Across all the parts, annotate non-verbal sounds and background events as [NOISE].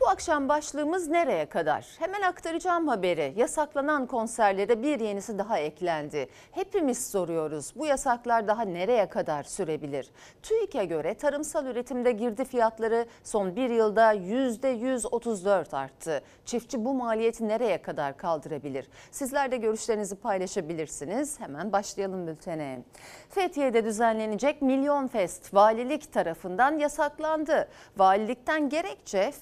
Bu akşam başlığımız nereye kadar? Hemen aktaracağım haberi. Yasaklanan konserlere bir yenisi daha eklendi. Hepimiz soruyoruz bu yasaklar daha nereye kadar sürebilir? TÜİK'e göre tarımsal üretimde girdi fiyatları son bir yılda %134 arttı. Çiftçi bu maliyeti nereye kadar kaldırabilir? Sizler de görüşlerinizi paylaşabilirsiniz. Hemen başlayalım bültene. Fethiye'de düzenlenecek Milyon Fest valilik tarafından yasaklandı. Valilikten gerekçe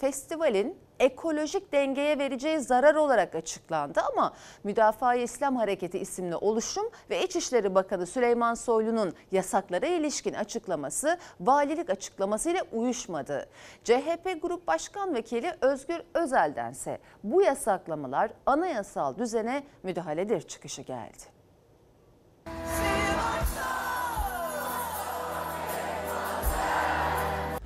festivalin ekolojik dengeye vereceği zarar olarak açıklandı ama Müdafaa İslam Hareketi isimli oluşum ve İçişleri Bakanı Süleyman Soylu'nun yasaklara ilişkin açıklaması valilik açıklamasıyla uyuşmadı. CHP Grup Başkan Vekili Özgür Özel'dense bu yasaklamalar anayasal düzene müdahaledir çıkışı geldi.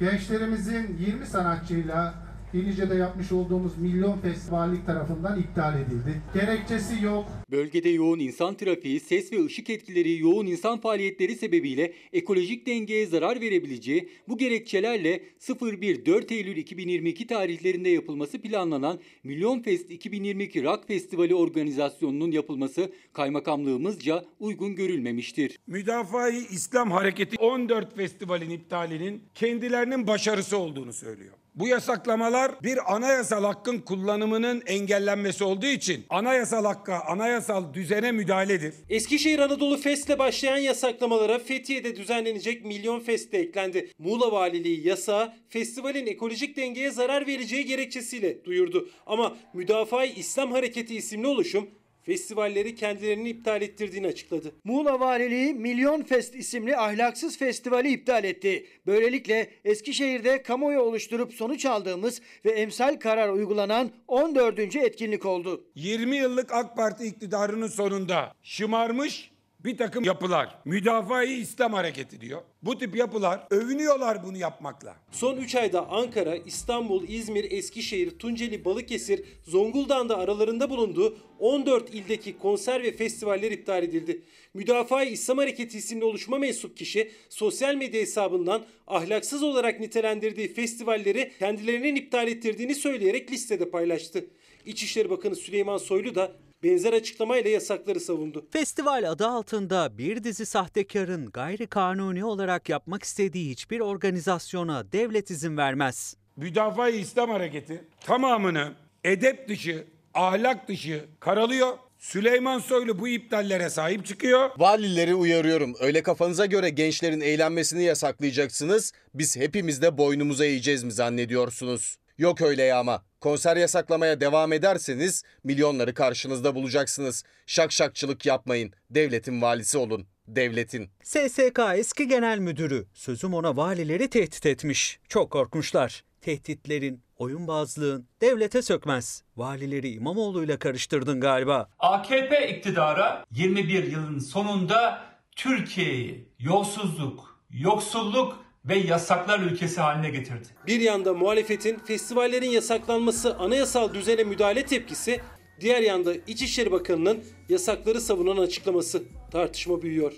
Gençlerimizin 20 sanatçıyla İlice'de yapmış olduğumuz Milyon Festivallik tarafından iptal edildi. Gerekçesi yok. Bölgede yoğun insan trafiği, ses ve ışık etkileri, yoğun insan faaliyetleri sebebiyle ekolojik dengeye zarar verebileceği bu gerekçelerle 01-4 Eylül 2022 tarihlerinde yapılması planlanan Milyon Fest 2022 Rock Festivali organizasyonunun yapılması kaymakamlığımızca uygun görülmemiştir. Müdafaa-i İslam Hareketi 14 festivalin iptalinin kendilerinin başarısı olduğunu söylüyor. Bu yasaklamalar bir anayasal hakkın kullanımının engellenmesi olduğu için anayasal hakka, anayasal düzene müdahaledir. Eskişehir Anadolu Fest'le başlayan yasaklamalara Fethiye'de düzenlenecek Milyon Fest'te eklendi. Muğla Valiliği yasağı festivalin ekolojik dengeye zarar vereceği gerekçesiyle duyurdu. Ama Müdafaa İslam Hareketi isimli oluşum festivalleri kendilerini iptal ettirdiğini açıkladı. Muğla Valiliği Milyon Fest isimli ahlaksız festivali iptal etti. Böylelikle Eskişehir'de kamuoyu oluşturup sonuç aldığımız ve emsal karar uygulanan 14. etkinlik oldu. 20 yıllık AK Parti iktidarının sonunda şımarmış bir takım yapılar. Müdafaa-i İslam hareketi diyor. Bu tip yapılar övünüyorlar bunu yapmakla. Son 3 ayda Ankara, İstanbul, İzmir, Eskişehir, Tunceli, Balıkesir, Zonguldak'ın da aralarında bulunduğu 14 ildeki konser ve festivaller iptal edildi. Müdafaa-i İslam Hareketi isimli oluşuma mensup kişi sosyal medya hesabından ahlaksız olarak nitelendirdiği festivalleri kendilerinin iptal ettirdiğini söyleyerek listede paylaştı. İçişleri Bakanı Süleyman Soylu da benzer açıklamayla yasakları savundu. Festival adı altında bir dizi sahtekarın gayri kanuni olarak yapmak istediği hiçbir organizasyona devlet izin vermez. Müdafaa-i İslam hareketi tamamını edep dışı, ahlak dışı karalıyor. Süleyman Soylu bu iptallere sahip çıkıyor. Valileri uyarıyorum. Öyle kafanıza göre gençlerin eğlenmesini yasaklayacaksınız. Biz hepimiz de boynumuza eğeceğiz mi zannediyorsunuz? Yok öyle ya ama. Konser yasaklamaya devam ederseniz milyonları karşınızda bulacaksınız. Şakşakçılık yapmayın. Devletin valisi olun. Devletin. SSK eski genel müdürü sözüm ona valileri tehdit etmiş. Çok korkmuşlar. Tehditlerin, oyunbazlığın devlete sökmez. Valileri İmamoğlu'yla karıştırdın galiba. AKP iktidara 21 yılın sonunda Türkiye'yi yolsuzluk, yoksulluk ve yasaklar ülkesi haline getirdi. Bir yanda muhalefetin festivallerin yasaklanması anayasal düzene müdahale tepkisi, diğer yanda İçişleri Bakanı'nın yasakları savunan açıklaması tartışma büyüyor.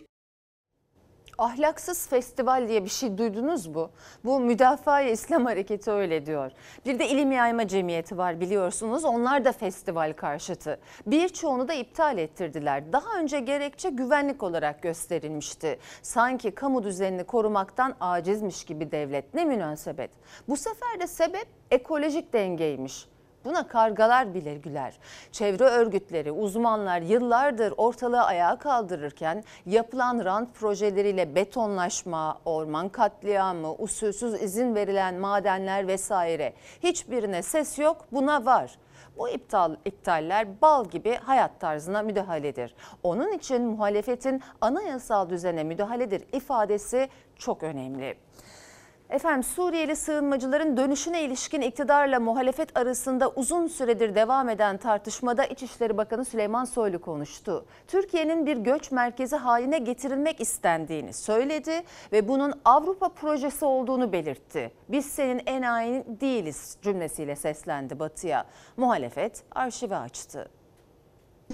Ahlaksız festival diye bir şey duydunuz mu? Bu Müdafaa İslam Hareketi öyle diyor. Bir de İlim Yayma Cemiyeti var biliyorsunuz. Onlar da festival karşıtı. Birçoğunu da iptal ettirdiler. Daha önce gerekçe güvenlik olarak gösterilmişti. Sanki kamu düzenini korumaktan acizmiş gibi devlet. Ne münasebet. Bu sefer de sebep ekolojik dengeymiş. Buna kargalar bile güler. Çevre örgütleri, uzmanlar yıllardır ortalığı ayağa kaldırırken yapılan rant projeleriyle betonlaşma, orman katliamı, usulsüz izin verilen madenler vesaire hiçbirine ses yok buna var. Bu iptal iptaller bal gibi hayat tarzına müdahaledir. Onun için muhalefetin anayasal düzene müdahaledir ifadesi çok önemli. Efendim Suriyeli sığınmacıların dönüşüne ilişkin iktidarla muhalefet arasında uzun süredir devam eden tartışmada İçişleri Bakanı Süleyman Soylu konuştu. Türkiye'nin bir göç merkezi haline getirilmek istendiğini söyledi ve bunun Avrupa projesi olduğunu belirtti. Biz senin enayin değiliz cümlesiyle seslendi Batı'ya. Muhalefet arşivi açtı.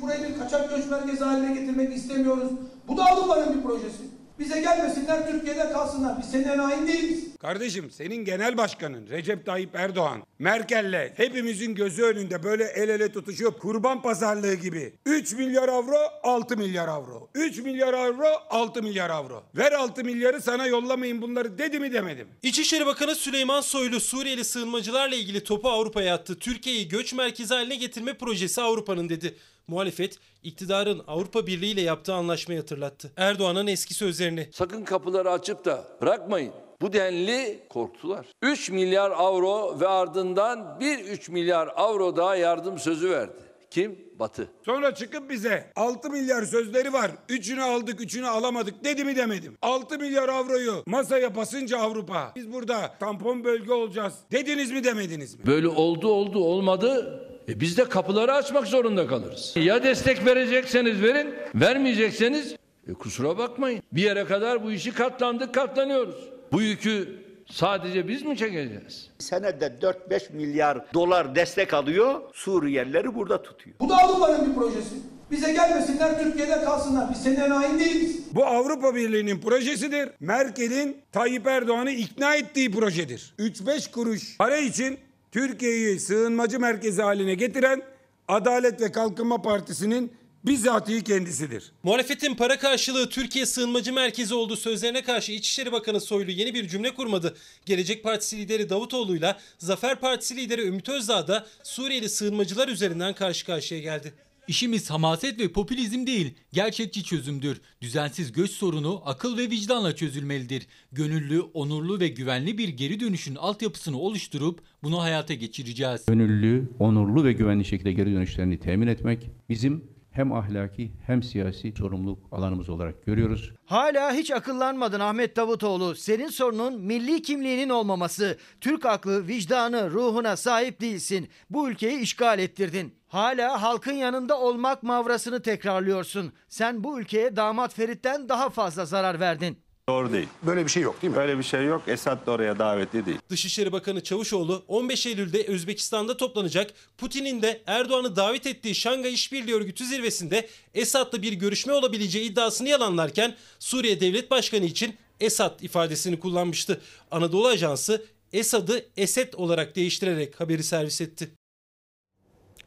Burayı bir kaçak göç merkezi haline getirmek istemiyoruz. Bu da Avrupa'nın bir projesi. Bize gelmesinler Türkiye'de kalsınlar. Biz senin enayin değiliz. Kardeşim senin genel başkanın Recep Tayyip Erdoğan Merkel'le hepimizin gözü önünde böyle el ele tutuşuyor kurban pazarlığı gibi. 3 milyar avro 6 milyar avro. 3 milyar avro 6 milyar avro. Ver 6 milyarı sana yollamayın bunları dedi mi demedim. İçişleri Bakanı Süleyman Soylu Suriyeli sığınmacılarla ilgili topu Avrupa'ya attı. Türkiye'yi göç merkezi haline getirme projesi Avrupa'nın dedi. Muhalefet iktidarın Avrupa Birliği ile yaptığı anlaşmayı hatırlattı. Erdoğan'ın eski sözlerini. Sakın kapıları açıp da bırakmayın. Bu denli korktular. 3 milyar avro ve ardından bir 3 milyar avro daha yardım sözü verdi. Kim? Batı. Sonra çıkıp bize 6 milyar sözleri var. Üçünü aldık, üçünü alamadık dedi mi demedim. 6 milyar avroyu masaya basınca Avrupa biz burada tampon bölge olacağız dediniz mi demediniz mi? Böyle oldu oldu olmadı. E biz de kapıları açmak zorunda kalırız. Ya destek verecekseniz verin, vermeyecekseniz e kusura bakmayın. Bir yere kadar bu işi katlandık, katlanıyoruz. Bu yükü sadece biz mi çekeceğiz? Senede 4-5 milyar dolar destek alıyor. Suriyelileri burada tutuyor. Bu da Avrupa'nın bir projesi. Bize gelmesinler Türkiye'de kalsınlar. Biz senin enayin değiliz. Bu Avrupa Birliği'nin projesidir. Merkel'in Tayyip Erdoğan'ı ikna ettiği projedir. 3-5 kuruş para için Türkiye'yi sığınmacı merkezi haline getiren Adalet ve Kalkınma Partisi'nin bizatihi kendisidir. Muhalefetin para karşılığı Türkiye sığınmacı merkezi olduğu sözlerine karşı İçişleri Bakanı Soylu yeni bir cümle kurmadı. Gelecek Partisi lideri Davutoğlu'yla Zafer Partisi lideri Ümit Özdağ da Suriyeli sığınmacılar üzerinden karşı karşıya geldi. İşimiz hamaset ve popülizm değil, gerçekçi çözümdür. Düzensiz göç sorunu akıl ve vicdanla çözülmelidir. Gönüllü, onurlu ve güvenli bir geri dönüşün altyapısını oluşturup bunu hayata geçireceğiz. Gönüllü, onurlu ve güvenli şekilde geri dönüşlerini temin etmek bizim hem ahlaki hem siyasi sorumluluk alanımız olarak görüyoruz. Hala hiç akıllanmadın Ahmet Davutoğlu. Senin sorunun milli kimliğinin olmaması. Türk aklı, vicdanı, ruhuna sahip değilsin. Bu ülkeyi işgal ettirdin. Hala halkın yanında olmak mavrasını tekrarlıyorsun. Sen bu ülkeye damat Ferit'ten daha fazla zarar verdin. Doğru değil. Böyle bir şey yok değil mi? Böyle bir şey yok. Esad da oraya davetli değil. Dışişleri Bakanı Çavuşoğlu 15 Eylül'de Özbekistan'da toplanacak Putin'in de Erdoğan'ı davet ettiği Şangay İşbirliği Örgütü zirvesinde Esad'la bir görüşme olabileceği iddiasını yalanlarken Suriye Devlet Başkanı için Esad ifadesini kullanmıştı. Anadolu Ajansı Esad'ı Esed olarak değiştirerek haberi servis etti.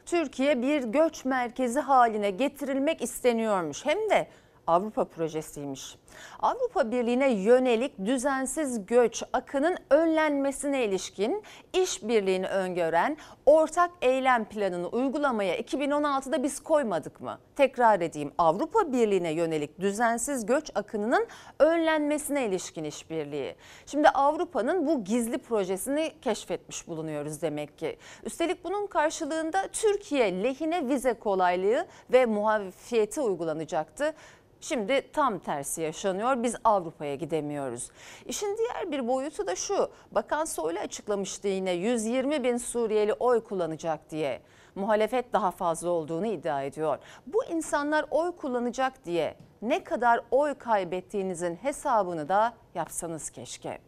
Türkiye bir göç merkezi haline getirilmek isteniyormuş. Hem de Avrupa projesiymiş. Avrupa Birliği'ne yönelik düzensiz göç akının önlenmesine ilişkin işbirliğini öngören ortak eylem planını uygulamaya 2016'da biz koymadık mı? Tekrar edeyim. Avrupa Birliği'ne yönelik düzensiz göç akınının önlenmesine ilişkin işbirliği. Şimdi Avrupa'nın bu gizli projesini keşfetmiş bulunuyoruz demek ki. Üstelik bunun karşılığında Türkiye lehine vize kolaylığı ve muafiyeti uygulanacaktı. Şimdi tam tersi yaşanıyor. Biz Avrupa'ya gidemiyoruz. İşin diğer bir boyutu da şu. Bakan Soylu açıklamıştı yine 120 bin Suriyeli oy kullanacak diye. Muhalefet daha fazla olduğunu iddia ediyor. Bu insanlar oy kullanacak diye ne kadar oy kaybettiğinizin hesabını da yapsanız keşke.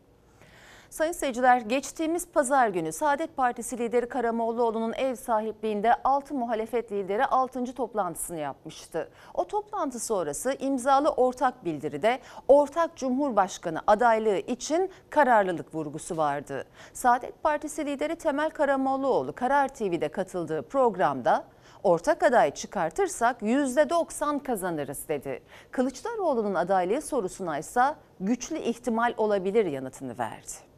Sayın seyirciler geçtiğimiz pazar günü Saadet Partisi lideri Karamollaoğlu'nun ev sahipliğinde 6 muhalefet lideri 6. toplantısını yapmıştı. O toplantı sonrası imzalı ortak bildiride ortak Cumhurbaşkanı adaylığı için kararlılık vurgusu vardı. Saadet Partisi lideri Temel Karamollaoğlu Karar TV'de katıldığı programda Ortak aday çıkartırsak %90 kazanırız dedi. Kılıçdaroğlu'nun adaylığı sorusuna ise güçlü ihtimal olabilir yanıtını verdi.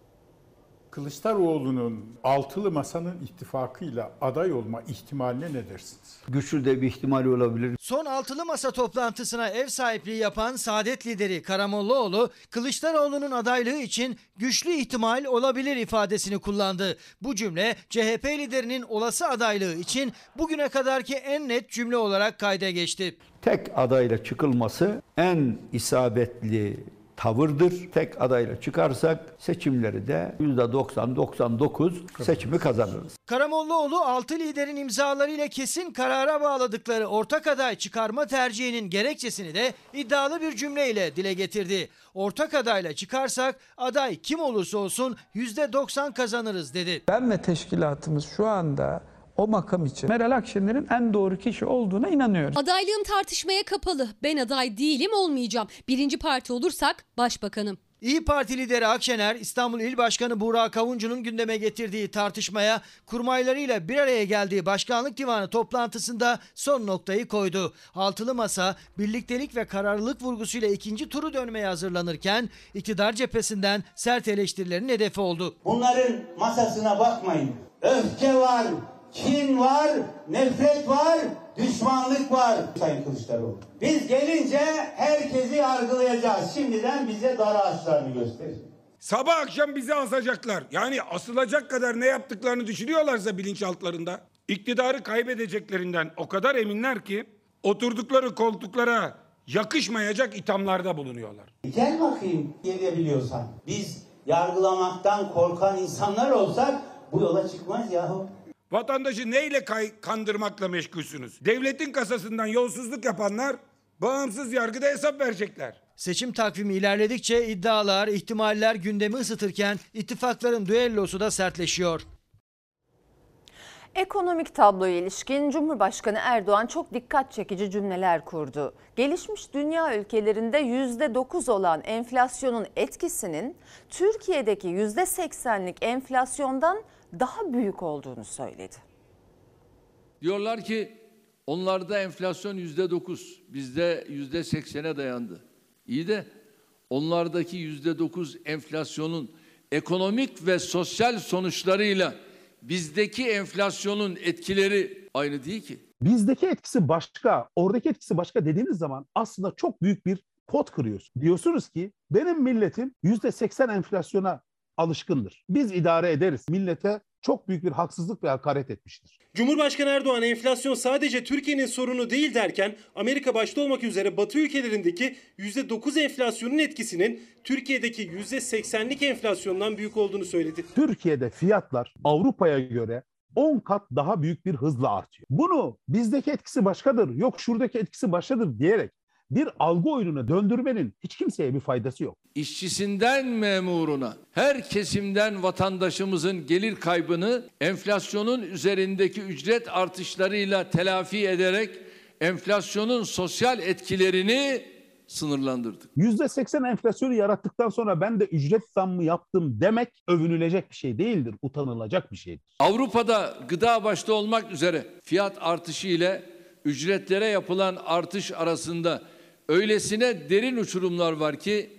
Kılıçdaroğlu'nun altılı masanın ittifakıyla aday olma ihtimaline ne dersiniz? Güçlü de bir ihtimali olabilir. Son altılı masa toplantısına ev sahipliği yapan Saadet lideri Karamollaoğlu, Kılıçdaroğlu'nun adaylığı için güçlü ihtimal olabilir ifadesini kullandı. Bu cümle CHP liderinin olası adaylığı için bugüne kadarki en net cümle olarak kayda geçti. Tek adayla çıkılması en isabetli tavırdır. Tek adayla çıkarsak seçimleri de %90-99 seçimi kazanırız. Karamollaoğlu 6 liderin imzalarıyla kesin karara bağladıkları ortak aday çıkarma tercihinin gerekçesini de iddialı bir cümleyle dile getirdi. Ortak adayla çıkarsak aday kim olursa olsun %90 kazanırız dedi. Ben ve teşkilatımız şu anda o makam için Meral Akşener'in en doğru kişi olduğuna inanıyorum. Adaylığım tartışmaya kapalı. Ben aday değilim olmayacağım. Birinci parti olursak başbakanım. İyi Parti lideri Akşener, İstanbul İl Başkanı Burak Kavuncu'nun gündeme getirdiği tartışmaya kurmaylarıyla bir araya geldiği Başkanlık Divanı toplantısında son noktayı koydu. Altılı Masa birliktelik ve kararlılık vurgusuyla ikinci turu dönmeye hazırlanırken iktidar cephesinden sert eleştirilerin hedefi oldu. Bunların masasına bakmayın. Öfke var, kin var, nefret var, düşmanlık var Sayın Kılıçdaroğlu. Biz gelince herkesi yargılayacağız. Şimdiden bize dar ağaçlarını gösterin. Sabah akşam bizi asacaklar. Yani asılacak kadar ne yaptıklarını düşünüyorlarsa bilinçaltlarında iktidarı kaybedeceklerinden o kadar eminler ki oturdukları koltuklara yakışmayacak ithamlarda bulunuyorlar. Gel bakayım gelebiliyorsan. Biz yargılamaktan korkan insanlar olsak bu yola çıkmaz yahu. Vatandaşı neyle kay- kandırmakla meşgulsünüz? Devletin kasasından yolsuzluk yapanlar bağımsız yargıda hesap verecekler. Seçim takvimi ilerledikçe iddialar, ihtimaller gündemi ısıtırken ittifakların düellosu da sertleşiyor. Ekonomik tabloya ilişkin Cumhurbaşkanı Erdoğan çok dikkat çekici cümleler kurdu. Gelişmiş dünya ülkelerinde %9 olan enflasyonun etkisinin Türkiye'deki %80'lik enflasyondan daha büyük olduğunu söyledi. Diyorlar ki onlarda enflasyon yüzde dokuz, bizde yüzde seksene dayandı. İyi de onlardaki yüzde dokuz enflasyonun ekonomik ve sosyal sonuçlarıyla bizdeki enflasyonun etkileri aynı değil ki. Bizdeki etkisi başka, oradaki etkisi başka dediğiniz zaman aslında çok büyük bir pot kırıyorsun. Diyorsunuz ki benim milletim %80 enflasyona alışkındır. Biz idare ederiz. Millete çok büyük bir haksızlık ve hakaret etmiştir. Cumhurbaşkanı Erdoğan enflasyon sadece Türkiye'nin sorunu değil derken Amerika başta olmak üzere Batı ülkelerindeki %9 enflasyonun etkisinin Türkiye'deki %80'lik enflasyondan büyük olduğunu söyledi. Türkiye'de fiyatlar Avrupa'ya göre 10 kat daha büyük bir hızla artıyor. Bunu bizdeki etkisi başkadır, yok şuradaki etkisi başkadır diyerek bir algı oyununa döndürmenin hiç kimseye bir faydası yok. İşçisinden memuruna, her kesimden vatandaşımızın gelir kaybını enflasyonun üzerindeki ücret artışlarıyla telafi ederek enflasyonun sosyal etkilerini sınırlandırdık. %80 enflasyonu yarattıktan sonra ben de ücret zammı yaptım demek övünülecek bir şey değildir, utanılacak bir şeydir. Avrupa'da gıda başta olmak üzere fiyat artışı ile ücretlere yapılan artış arasında öylesine derin uçurumlar var ki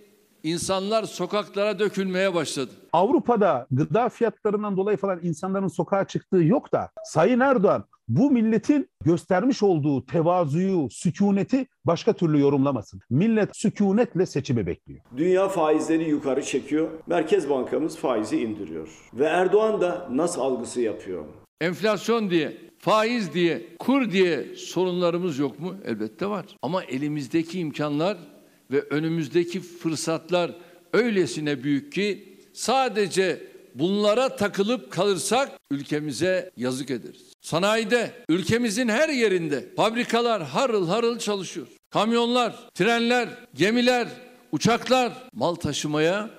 insanlar sokaklara dökülmeye başladı. Avrupa'da gıda fiyatlarından dolayı falan insanların sokağa çıktığı yok da Sayın Erdoğan bu milletin göstermiş olduğu tevazuyu, sükuneti başka türlü yorumlamasın. Millet sükunetle seçimi bekliyor. Dünya faizleri yukarı çekiyor. Merkez Bankamız faizi indiriyor. Ve Erdoğan da nasıl algısı yapıyor? Enflasyon diye, faiz diye, kur diye sorunlarımız yok mu? Elbette var. Ama elimizdeki imkanlar ve önümüzdeki fırsatlar öylesine büyük ki sadece bunlara takılıp kalırsak ülkemize yazık ederiz. Sanayide, ülkemizin her yerinde fabrikalar harıl harıl çalışıyor. Kamyonlar, trenler, gemiler, uçaklar mal taşımaya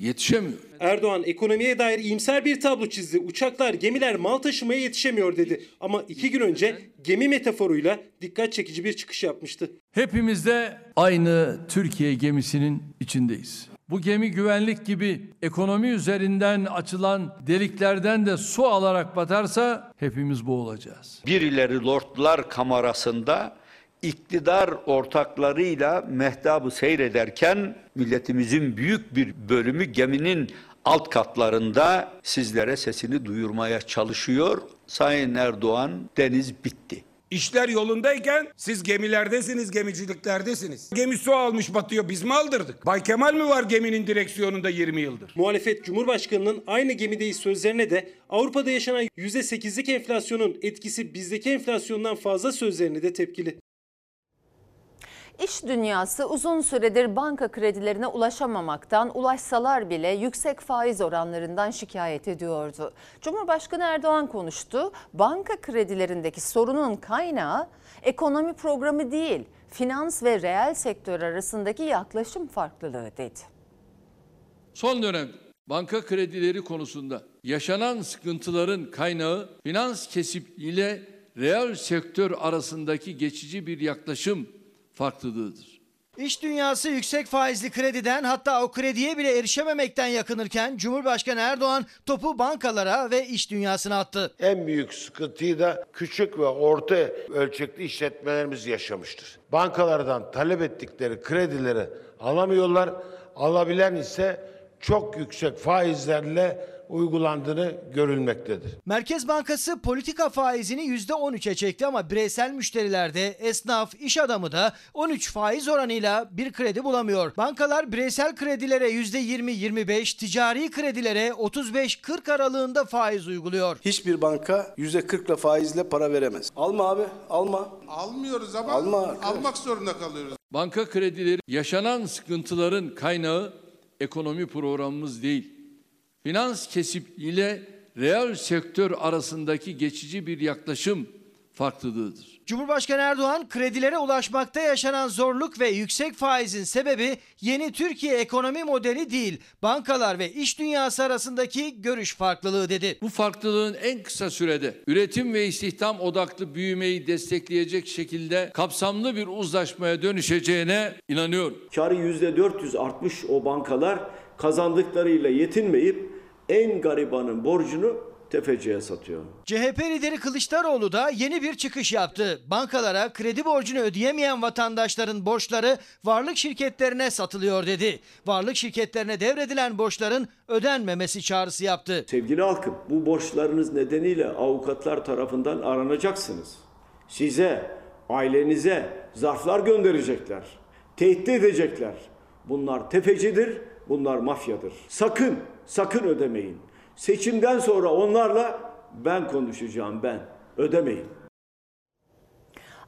yetişemiyor. Erdoğan ekonomiye dair iyimser bir tablo çizdi. Uçaklar, gemiler mal taşımaya yetişemiyor dedi. Ama iki gün önce gemi metaforuyla dikkat çekici bir çıkış yapmıştı. Hepimiz de aynı Türkiye gemisinin içindeyiz. Bu gemi güvenlik gibi ekonomi üzerinden açılan deliklerden de su alarak batarsa hepimiz boğulacağız. Birileri Lordlar Kamerası'nda iktidar ortaklarıyla mehtabı seyrederken milletimizin büyük bir bölümü geminin alt katlarında sizlere sesini duyurmaya çalışıyor. Sayın Erdoğan deniz bitti. İşler yolundayken siz gemilerdesiniz, gemiciliklerdesiniz. Gemi su almış batıyor, biz mi aldırdık? Bay Kemal mi var geminin direksiyonunda 20 yıldır? Muhalefet Cumhurbaşkanı'nın aynı gemideyiz sözlerine de Avrupa'da yaşanan %8'lik enflasyonun etkisi bizdeki enflasyondan fazla sözlerine de tepkili. İş dünyası uzun süredir banka kredilerine ulaşamamaktan, ulaşsalar bile yüksek faiz oranlarından şikayet ediyordu. Cumhurbaşkanı Erdoğan konuştu. Banka kredilerindeki sorunun kaynağı ekonomi programı değil, finans ve reel sektör arasındaki yaklaşım farklılığı dedi. Son dönemde Banka kredileri konusunda yaşanan sıkıntıların kaynağı finans kesipliğiyle reel sektör arasındaki geçici bir yaklaşım farklılığıdır. İş dünyası yüksek faizli krediden hatta o krediye bile erişememekten yakınırken Cumhurbaşkanı Erdoğan topu bankalara ve iş dünyasına attı. En büyük sıkıntıyı da küçük ve orta ölçekli işletmelerimiz yaşamıştır. Bankalardan talep ettikleri kredileri alamıyorlar. Alabilen ise çok yüksek faizlerle uygulandığını görülmektedir. Merkez Bankası politika faizini %13'e çekti ama bireysel müşterilerde esnaf, iş adamı da 13 faiz oranıyla bir kredi bulamıyor. Bankalar bireysel kredilere %20-25, ticari kredilere 35-40 aralığında faiz uyguluyor. Hiçbir banka %40 ile faizle para veremez. Alma abi, alma. Almıyoruz ama Alma arkadaş. almak zorunda kalıyoruz. Banka kredileri yaşanan sıkıntıların kaynağı ekonomi programımız değil. Finans kesipliğiyle reel sektör arasındaki geçici bir yaklaşım farklılığıdır. Cumhurbaşkanı Erdoğan kredilere ulaşmakta yaşanan zorluk ve yüksek faizin sebebi yeni Türkiye ekonomi modeli değil, bankalar ve iş dünyası arasındaki görüş farklılığı dedi. Bu farklılığın en kısa sürede üretim ve istihdam odaklı büyümeyi destekleyecek şekilde kapsamlı bir uzlaşmaya dönüşeceğine inanıyorum. Karı %400 artmış o bankalar kazandıklarıyla yetinmeyip en garibanın borcunu tefeciye satıyor. CHP lideri Kılıçdaroğlu da yeni bir çıkış yaptı. Bankalara kredi borcunu ödeyemeyen vatandaşların borçları varlık şirketlerine satılıyor dedi. Varlık şirketlerine devredilen borçların ödenmemesi çağrısı yaptı. Sevgili halkım bu borçlarınız nedeniyle avukatlar tarafından aranacaksınız. Size, ailenize zarflar gönderecekler. Tehdit edecekler. Bunlar tefecidir, bunlar mafyadır. Sakın, sakın ödemeyin. Seçimden sonra onlarla ben konuşacağım ben. Ödemeyin.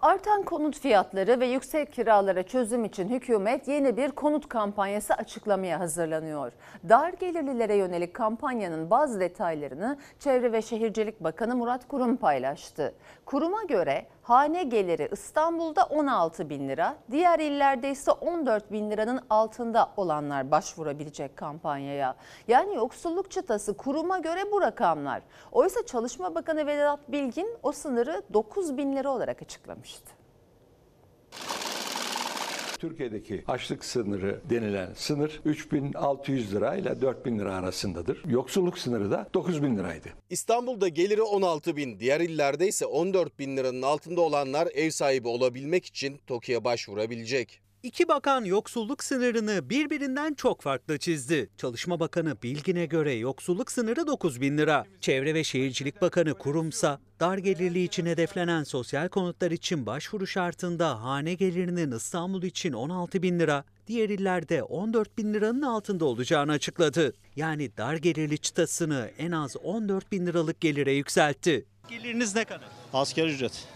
Artan konut fiyatları ve yüksek kiralara çözüm için hükümet yeni bir konut kampanyası açıklamaya hazırlanıyor. Dar gelirlilere yönelik kampanyanın bazı detaylarını Çevre ve Şehircilik Bakanı Murat Kurum paylaştı. Kuruma göre hane geliri İstanbul'da 16 bin lira, diğer illerde ise 14 bin liranın altında olanlar başvurabilecek kampanyaya. Yani yoksulluk çıtası kuruma göre bu rakamlar. Oysa Çalışma Bakanı Vedat Bilgin o sınırı 9 bin lira olarak açıklamıştı. Türkiye'deki açlık sınırı denilen sınır 3600 lira ile 4000 lira arasındadır. Yoksulluk sınırı da 9000 liraydı. İstanbul'da geliri 16 bin, diğer illerde ise 14 bin liranın altında olanlar ev sahibi olabilmek için TOKİ'ye başvurabilecek. İki bakan yoksulluk sınırını birbirinden çok farklı çizdi. Çalışma Bakanı Bilgin'e göre yoksulluk sınırı 9 bin lira. Çevre ve Şehircilik Bakanı Kurumsa dar gelirli için hedeflenen sosyal konutlar için başvuru şartında hane gelirinin İstanbul için 16 bin lira, diğer illerde 14 bin liranın altında olacağını açıkladı. Yani dar gelirli çıtasını en az 14 bin liralık gelire yükseltti. Geliriniz ne kadar? Asgari ücret.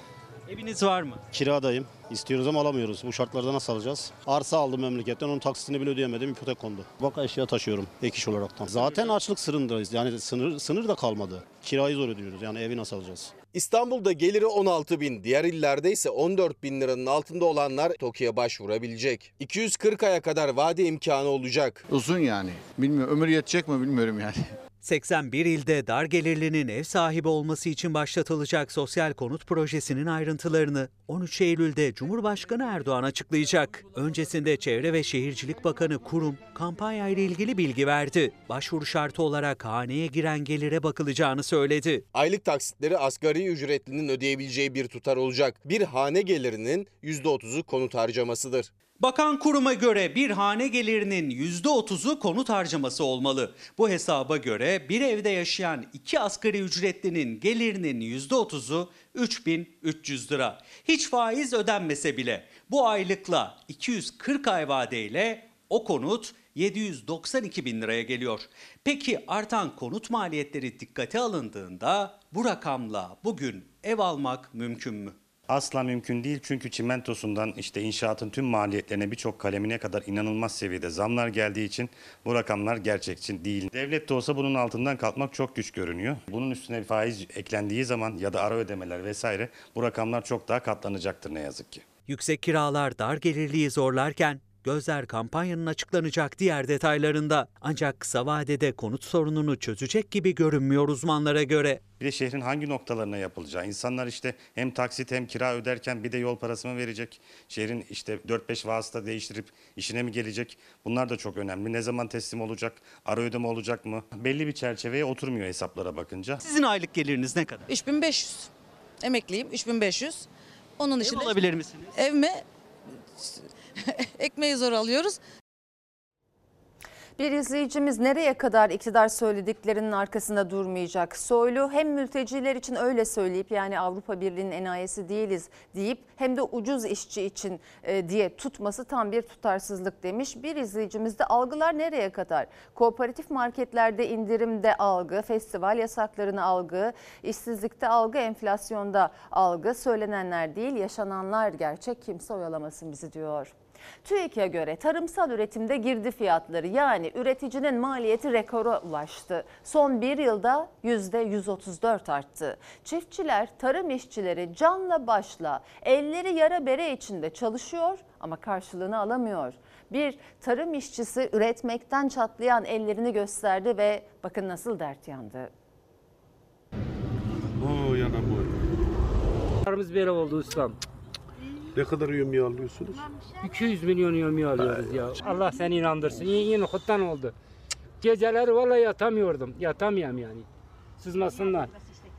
Eviniz var mı? Kiradayım. İstiyoruz ama alamıyoruz. Bu şartlarda nasıl alacağız? Arsa aldım memleketten. Onun taksitini bile ödeyemedim. İpotek kondu. Bak eşya taşıyorum ek iş olaraktan. Zaten açlık sınırındayız. Yani sınır, sınır da kalmadı. Kirayı zor ödüyoruz. Yani evi nasıl alacağız? İstanbul'da geliri 16 bin, diğer illerde ise 14 bin liranın altında olanlar TOKİ'ye başvurabilecek. 240 aya kadar vade imkanı olacak. Uzun yani. Bilmiyorum ömür yetecek mi bilmiyorum yani. [LAUGHS] 81 ilde dar gelirlinin ev sahibi olması için başlatılacak sosyal konut projesinin ayrıntılarını 13 Eylül'de Cumhurbaşkanı Erdoğan açıklayacak. Öncesinde Çevre ve Şehircilik Bakanı Kurum kampanya ile ilgili bilgi verdi. Başvuru şartı olarak haneye giren gelire bakılacağını söyledi. Aylık taksitleri asgari ücretlinin ödeyebileceği bir tutar olacak. Bir hane gelirinin %30'u konut harcamasıdır. Bakan kuruma göre bir hane gelirinin %30'u konut harcaması olmalı. Bu hesaba göre bir evde yaşayan iki asgari ücretlinin gelirinin %30'u 3300 lira. Hiç faiz ödenmese bile bu aylıkla 240 ay vadeyle o konut 792 bin liraya geliyor. Peki artan konut maliyetleri dikkate alındığında bu rakamla bugün ev almak mümkün mü? Asla mümkün değil çünkü çimentosundan işte inşaatın tüm maliyetlerine birçok kalemine kadar inanılmaz seviyede zamlar geldiği için bu rakamlar gerçekçi değil. Devlet de olsa bunun altından kalkmak çok güç görünüyor. Bunun üstüne faiz eklendiği zaman ya da ara ödemeler vesaire bu rakamlar çok daha katlanacaktır ne yazık ki. Yüksek kiralar dar gelirliği zorlarken Gözler kampanyanın açıklanacak diğer detaylarında. Ancak kısa vadede konut sorununu çözecek gibi görünmüyor uzmanlara göre. Bir de şehrin hangi noktalarına yapılacağı. İnsanlar işte hem taksit hem kira öderken bir de yol parası mı verecek? Şehrin işte 4-5 vasıta değiştirip işine mi gelecek? Bunlar da çok önemli. Ne zaman teslim olacak? Ara ödeme olacak mı? Belli bir çerçeveye oturmuyor hesaplara bakınca. Sizin aylık geliriniz ne kadar? 3500. Emekliyim 3500. Onun dışında alabilir misiniz? Ev mi? [LAUGHS] Ekmeği zor alıyoruz. Bir izleyicimiz nereye kadar iktidar söylediklerinin arkasında durmayacak? Soylu hem mülteciler için öyle söyleyip yani Avrupa Birliği'nin enayesi değiliz deyip hem de ucuz işçi için e, diye tutması tam bir tutarsızlık demiş. Bir izleyicimiz de algılar nereye kadar? Kooperatif marketlerde indirimde algı, festival yasaklarını algı, işsizlikte algı, enflasyonda algı. Söylenenler değil yaşananlar gerçek kimse oyalamasın bizi diyor. TÜİK'e göre tarımsal üretimde girdi fiyatları yani üreticinin maliyeti rekora ulaştı. Son bir yılda %134 arttı. Çiftçiler, tarım işçileri canla başla elleri yara bere içinde çalışıyor ama karşılığını alamıyor. Bir tarım işçisi üretmekten çatlayan ellerini gösterdi ve bakın nasıl dert yandı. Oo yana boy. Paramız böyle oldu ustam. Ne kadar yemeği alıyorsunuz? 200 milyon yemeği alıyoruz ya. Allah seni inandırsın. Yeni yeni huttan oldu. Geceleri vallahi yatamıyordum. Yatamıyorum yani. Sızmasınlar.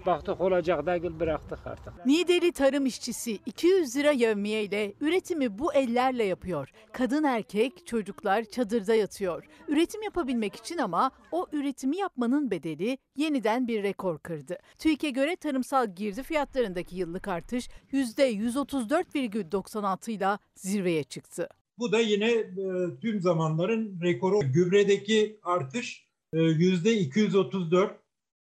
Baktık olacak değil bıraktık artık. Niğdeli tarım işçisi 200 lira yevmiye ile üretimi bu ellerle yapıyor. Kadın erkek, çocuklar çadırda yatıyor. Üretim yapabilmek için ama o üretimi yapmanın bedeli yeniden bir rekor kırdı. TÜİK'e göre tarımsal girdi fiyatlarındaki yıllık artış %134,96 ile zirveye çıktı. Bu da yine e, tüm zamanların rekoru. Gübredeki artış e, %234,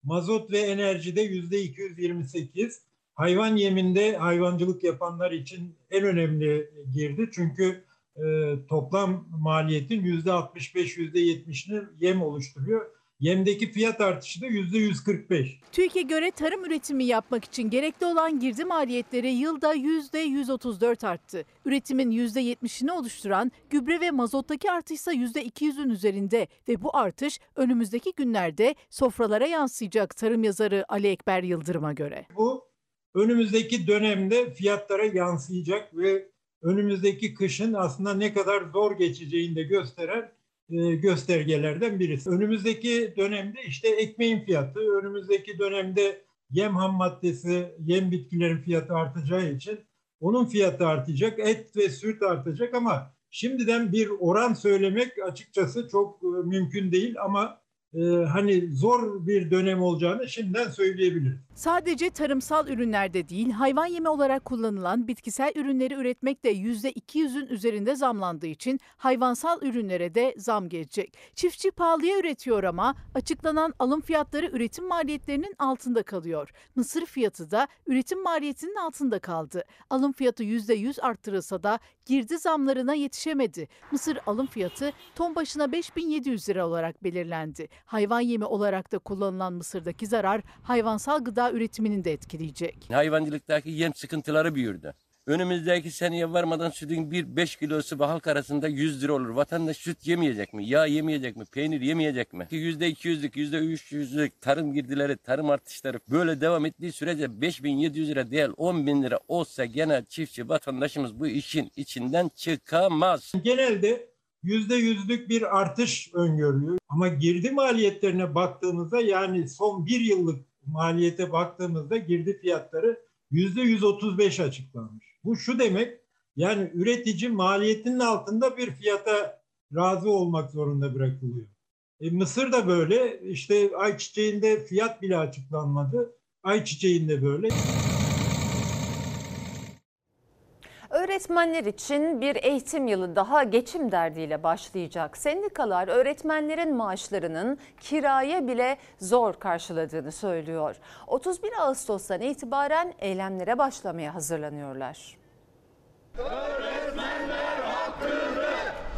mazot ve enerjide %228. Hayvan yeminde hayvancılık yapanlar için en önemli girdi. Çünkü e, toplam maliyetin %65-%70'ini yem oluşturuyor. Yemdeki fiyat artışı da %145. TÜİK'e göre tarım üretimi yapmak için gerekli olan girdi maliyetleri yılda %134 arttı. Üretimin %70'ini oluşturan gübre ve mazottaki artış ise %200'ün üzerinde ve bu artış önümüzdeki günlerde sofralara yansıyacak tarım yazarı Ali Ekber Yıldırım'a göre. Bu önümüzdeki dönemde fiyatlara yansıyacak ve önümüzdeki kışın aslında ne kadar zor geçeceğini de gösteren göstergelerden birisi. Önümüzdeki dönemde işte ekmeğin fiyatı, önümüzdeki dönemde yem ham maddesi, yem bitkilerin fiyatı artacağı için onun fiyatı artacak, et ve süt artacak ama şimdiden bir oran söylemek açıkçası çok e, mümkün değil ama e, hani zor bir dönem olacağını şimdiden söyleyebiliriz. Sadece tarımsal ürünlerde değil, hayvan yemi olarak kullanılan bitkisel ürünleri üretmek de %200'ün üzerinde zamlandığı için hayvansal ürünlere de zam gelecek. Çiftçi pahalıya üretiyor ama açıklanan alım fiyatları üretim maliyetlerinin altında kalıyor. Mısır fiyatı da üretim maliyetinin altında kaldı. Alım fiyatı %100 arttırılsa da girdi zamlarına yetişemedi. Mısır alım fiyatı ton başına 5700 lira olarak belirlendi. Hayvan yemi olarak da kullanılan mısırdaki zarar hayvansal gıda üretimini de etkileyecek. Hayvancılıktaki yem sıkıntıları büyürdü. Önümüzdeki seneye varmadan sütün bir 5 kilosu ve halk arasında 100 lira olur. Vatandaş süt yemeyecek mi? Yağ yemeyecek mi? Peynir yemeyecek mi? %200'lük, %300'lük tarım girdileri, tarım artışları böyle devam ettiği sürece 5700 lira değil 10 bin lira olsa genel çiftçi vatandaşımız bu işin içinden çıkamaz. Genelde yüzde yüzlük bir artış öngörülüyor. Ama girdi maliyetlerine baktığımızda yani son bir yıllık maliyete baktığımızda girdi fiyatları yüzde 135 açıklanmış. Bu şu demek yani üretici maliyetinin altında bir fiyata razı olmak zorunda bırakılıyor. E, Mısır da böyle işte ayçiçeğinde fiyat bile açıklanmadı. Ayçiçeğinde böyle. Öğretmenler için bir eğitim yılı daha geçim derdiyle başlayacak. Sendikalar öğretmenlerin maaşlarının kiraya bile zor karşıladığını söylüyor. 31 Ağustos'tan itibaren eylemlere başlamaya hazırlanıyorlar. Öğretmenler hakkını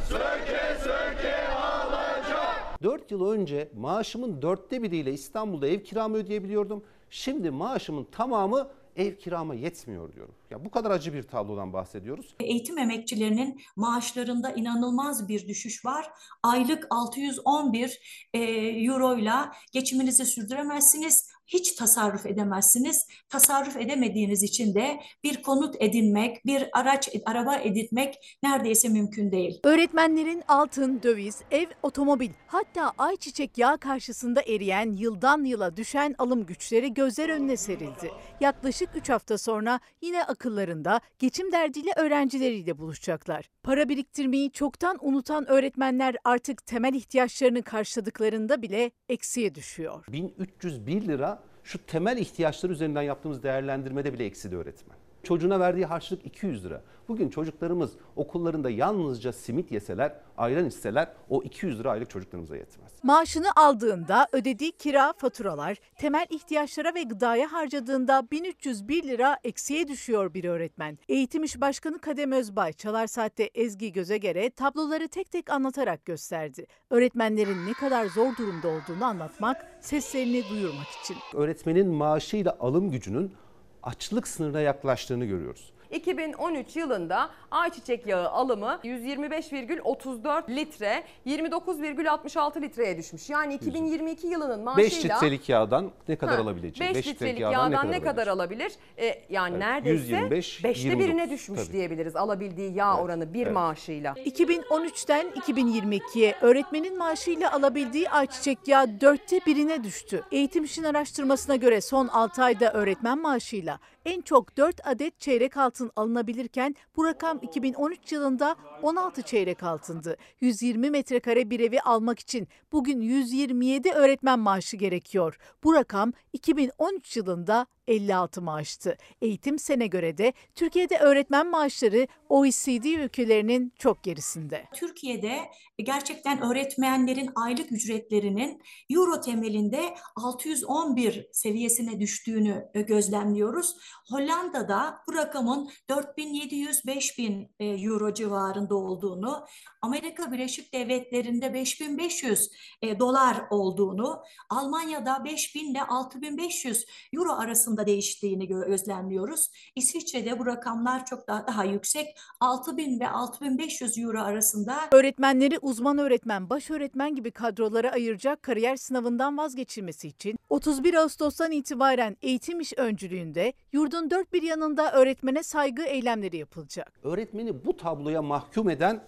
söke söke alacak. 4 yıl önce maaşımın dörtte biriyle İstanbul'da ev kiramı ödeyebiliyordum. Şimdi maaşımın tamamı ev kirama yetmiyor diyorum. Ya bu kadar acı bir tablodan bahsediyoruz. Eğitim emekçilerinin maaşlarında inanılmaz bir düşüş var. Aylık 611 e, euroyla geçiminizi sürdüremezsiniz. Hiç tasarruf edemezsiniz. Tasarruf edemediğiniz için de bir konut edinmek, bir araç, araba edinmek neredeyse mümkün değil. Öğretmenlerin altın, döviz, ev, otomobil hatta ayçiçek yağı karşısında eriyen yıldan yıla düşen alım güçleri gözler önüne serildi. Yaklaşık 3 hafta sonra yine akıllarında geçim derdiyle öğrencileriyle buluşacaklar. Para biriktirmeyi çoktan unutan öğretmenler artık temel ihtiyaçlarını karşıladıklarında bile eksiye düşüyor. 1301 lira şu temel ihtiyaçları üzerinden yaptığımız değerlendirmede bile eksidi öğretmen. Çocuğuna verdiği harçlık 200 lira. Bugün çocuklarımız okullarında yalnızca simit yeseler, ayran içseler o 200 lira aylık çocuklarımıza yetmez. Maaşını aldığında ödediği kira, faturalar, temel ihtiyaçlara ve gıdaya harcadığında 1301 lira eksiye düşüyor bir öğretmen. Eğitim İş Başkanı Kadem Özbay, Çalar Saat'te Ezgi Gözegere tabloları tek tek anlatarak gösterdi. Öğretmenlerin ne kadar zor durumda olduğunu anlatmak, seslerini duyurmak için. Öğretmenin maaşıyla alım gücünün açlık sınırına yaklaştığını görüyoruz. 2013 yılında ayçiçek yağı alımı 125,34 litre 29,66 litreye düşmüş. Yani 2022 yılının maaşıyla 5 litrelik yağdan ne kadar Ha, alabileceği? 5 Beş litrelik yağdan, ne kadar, alabilir? E, yani Evet, neredeyse 125, 5'te 29, birine düşmüş tabii. diyebiliriz alabildiği yağ oranı bir evet. maaşıyla. 2013'ten 2022'ye öğretmenin maaşıyla alabildiği ayçiçek yağı dörtte birine düştü. Eğitim İş'in araştırmasına göre son 6 ayda öğretmen maaşıyla en çok 4 adet çeyrek altın alınabilirken bu rakam 2013 yılında 16 çeyrek altındı. 120 metrekare bir evi almak için bugün 127 öğretmen maaşı gerekiyor. Bu rakam 2013 yılında 56 maaştı. Eğitim sene göre de Türkiye'de öğretmen maaşları OECD ülkelerinin çok gerisinde. Türkiye'de gerçekten öğretmenlerin aylık ücretlerinin euro temelinde 611 seviyesine düştüğünü gözlemliyoruz. Hollanda'da bu rakamın 4700-5000 e, euro civarında olduğunu, Amerika Birleşik Devletleri'nde 5500 e, dolar olduğunu, Almanya'da 5000 ile 6500 euro arasında değiştiğini gö- gözlemliyoruz. İsviçre'de bu rakamlar çok daha, daha yüksek. 6000 ve 6500 euro arasında Öğretmenleri uzman öğretmen, baş öğretmen gibi kadrolara ayıracak kariyer sınavından vazgeçilmesi için 31 Ağustos'tan itibaren eğitim iş öncülüğünde yurdun dört bir yanında öğretmene saygı eylemleri yapılacak. Öğretmeni bu tabloya mahkum eden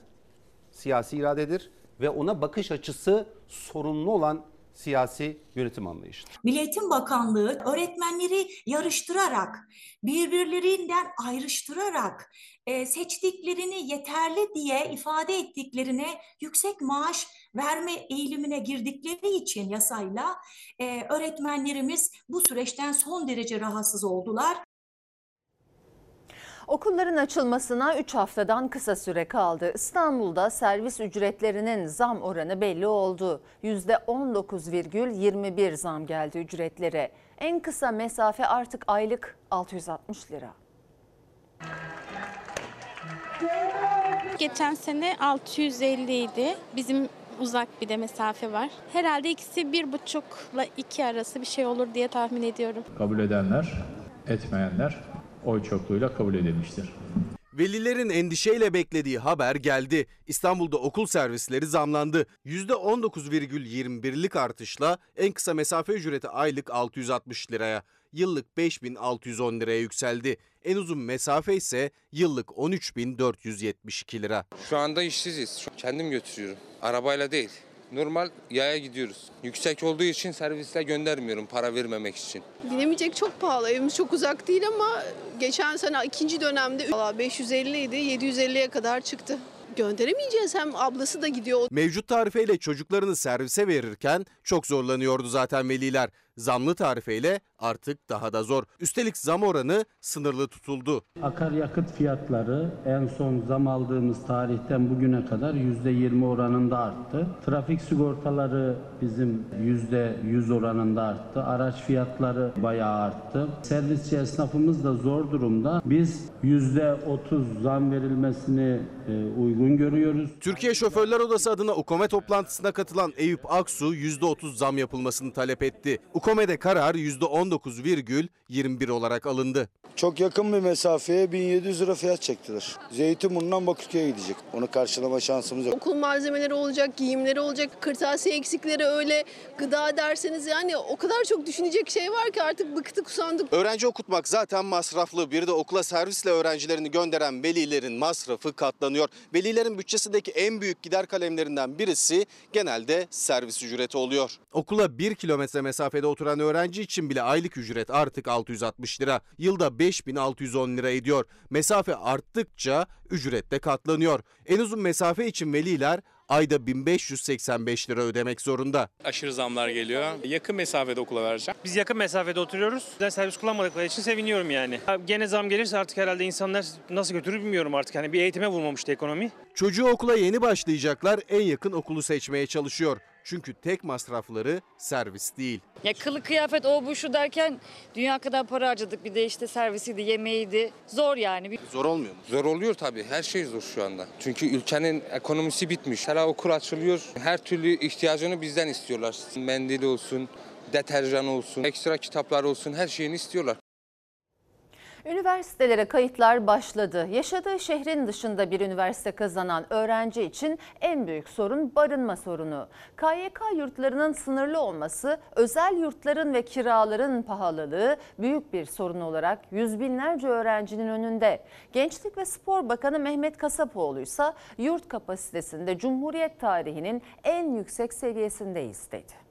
siyasi iradedir ve ona bakış açısı sorunlu olan siyasi yönetim anlayışıdır. Milli Bakanlığı öğretmenleri yarıştırarak, birbirlerinden ayrıştırarak e, seçtiklerini yeterli diye ifade ettiklerine yüksek maaş verme eğilimine girdikleri için yasayla e, öğretmenlerimiz bu süreçten son derece rahatsız oldular. Okulların açılmasına 3 haftadan kısa süre kaldı. İstanbul'da servis ücretlerinin zam oranı belli oldu. %19,21 zam geldi ücretlere. En kısa mesafe artık aylık 660 lira. Geçen sene 650 idi. Bizim uzak bir de mesafe var. Herhalde ikisi bir buçukla iki arası bir şey olur diye tahmin ediyorum. Kabul edenler, etmeyenler oy çokluğuyla kabul edilmiştir. Velilerin endişeyle beklediği haber geldi. İstanbul'da okul servisleri zamlandı. %19,21'lik artışla en kısa mesafe ücreti aylık 660 liraya, yıllık 5610 liraya yükseldi. En uzun mesafe ise yıllık 13472 lira. Şu anda işsiziz. Kendim götürüyorum. Arabayla değil. Normal yaya gidiyoruz. Yüksek olduğu için servisle göndermiyorum para vermemek için. Gidemeyecek çok pahalı. Evimiz çok uzak değil ama geçen sene ikinci dönemde valla 550 idi 750'ye kadar çıktı. Gönderemeyeceğiz hem ablası da gidiyor. Mevcut tarifeyle çocuklarını servise verirken çok zorlanıyordu zaten veliler. Zamlı tarifeyle artık daha da zor. Üstelik zam oranı sınırlı tutuldu. Akaryakıt fiyatları en son zam aldığımız tarihten bugüne kadar %20 oranında arttı. Trafik sigortaları bizim %100 oranında arttı. Araç fiyatları bayağı arttı. Servisçi esnafımız da zor durumda. Biz %30 zam verilmesini e, uygun görüyoruz. Türkiye Şoförler Odası adına UKOME toplantısına katılan Eyüp Aksu %30 zam yapılmasını talep etti. UKOME'de karar %19,21 olarak alındı. Çok yakın bir mesafeye 1700 lira fiyat çektiler. Zeytinburnu'ndan Bakırköy'e gidecek. Onu karşılama şansımız yok. Okul malzemeleri olacak, giyimleri olacak, kırtasiye eksikleri öyle, gıda derseniz yani o kadar çok düşünecek şey var ki artık bıktık usandık. Öğrenci okutmak zaten masraflı. Bir de okula servisle öğrencilerini gönderen velilerin masrafı katlanıyor. Velilerin bütçesindeki en büyük gider kalemlerinden birisi genelde servis ücreti oluyor. Okula 1 kilometre mesafede oturan öğrenci için bile aylık ücret artık 660 lira. Yılda 5610 lira ediyor. Mesafe arttıkça ücret de katlanıyor. En uzun mesafe için veliler ayda 1585 lira ödemek zorunda. Aşırı zamlar geliyor. Yakın mesafede okula vereceğim. Biz yakın mesafede oturuyoruz. Ben servis kullanmadıkları için seviniyorum yani. Gene zam gelirse artık herhalde insanlar nasıl götürür bilmiyorum artık. Hani bir eğitime vurmamıştı ekonomi. Çocuğu okula yeni başlayacaklar en yakın okulu seçmeye çalışıyor. Çünkü tek masrafları servis değil. Ya kılık kıyafet o bu şu derken dünya kadar para harcadık. Bir de işte servisiydi, yemeğiydi. Zor yani. Zor olmuyor mu? Zor oluyor tabii. Her şey zor şu anda. Çünkü ülkenin ekonomisi bitmiş. Her okul açılıyor. Her türlü ihtiyacını bizden istiyorlar. Mendil olsun, deterjan olsun, ekstra kitaplar olsun her şeyini istiyorlar. Üniversitelere kayıtlar başladı. Yaşadığı şehrin dışında bir üniversite kazanan öğrenci için en büyük sorun barınma sorunu. KYK yurtlarının sınırlı olması, özel yurtların ve kiraların pahalılığı büyük bir sorun olarak yüz binlerce öğrencinin önünde. Gençlik ve Spor Bakanı Mehmet Kasapoğlu ise yurt kapasitesinde Cumhuriyet tarihinin en yüksek seviyesindeyiz dedi.